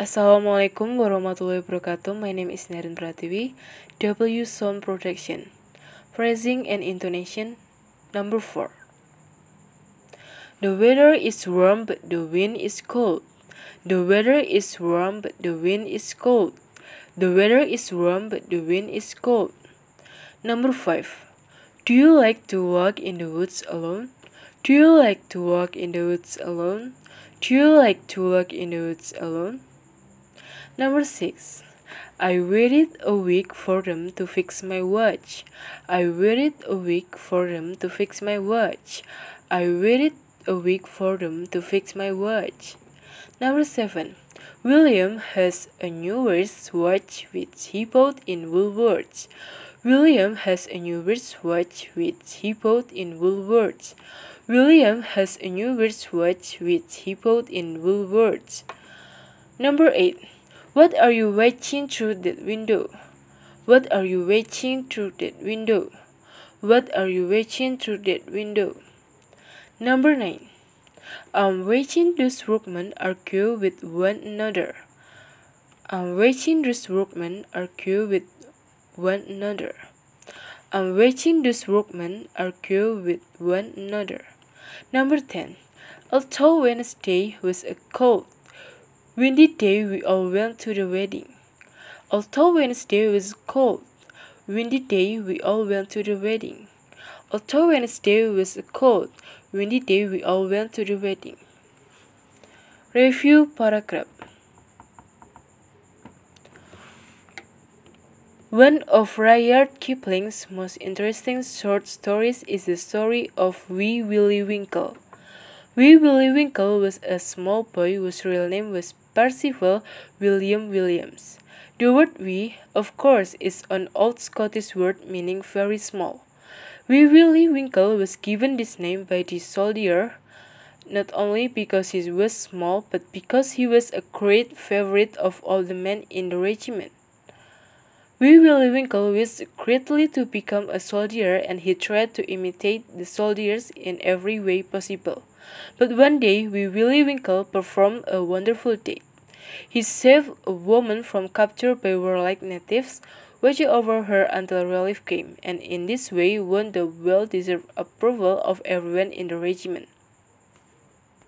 Assalamualaikum warahmatullahi wabarakatuh. My name is Naren Pratiwi. W Sound Protection. Phrasing and intonation. Number 4. The weather is warm but the wind is cold. The weather is warm but the wind is cold. The weather is warm but the wind is cold. Number 5. Do you like to walk in the woods alone? Do you like to walk in the woods alone? Do you like to walk in the woods alone? Number 6. I waited a week for them to fix my watch. I waited a week for them to fix my watch. I waited a week for them to fix my watch. Number 7. William has a new wristwatch which he bought in Woolworths. William has a new wristwatch which he bought in Woolworths. William has a new wristwatch which he bought in Woolworths. Number 8. What are you watching through that window? What are you watching through that window? What are you watching through that window? Number 9. I'm watching those workmen argue with one another. I'm watching those workmen argue with one another. I'm watching those workmen argue with one another. Number 10. Although Wednesday was a cold, windy day, we all went to the wedding. Although Wednesday was cold, windy day, we all went to the wedding. Although Wednesday was cold, windy day, we all went to the wedding. Review paragraph. One of Rudyard Kipling's most interesting short stories is the story of Wee Willie Winkie. Wee Willie Winkie was a small boy whose real name was Percival William Williams. The word wee, of course, is an old Scottish word meaning very small. Wee Willie Winkie was given this name by the soldier not only because he was small, but because he was a great favorite of all the men in the regiment. Wee Willie Winkie wished greatly to become a soldier and he tried to imitate the soldiers in every way possible. But one day, Wee Willie Winkie performed a wonderful deed. He saved a woman from capture by warlike natives, watching over her until relief came, and in this way won the well deserved approval of everyone in the regiment.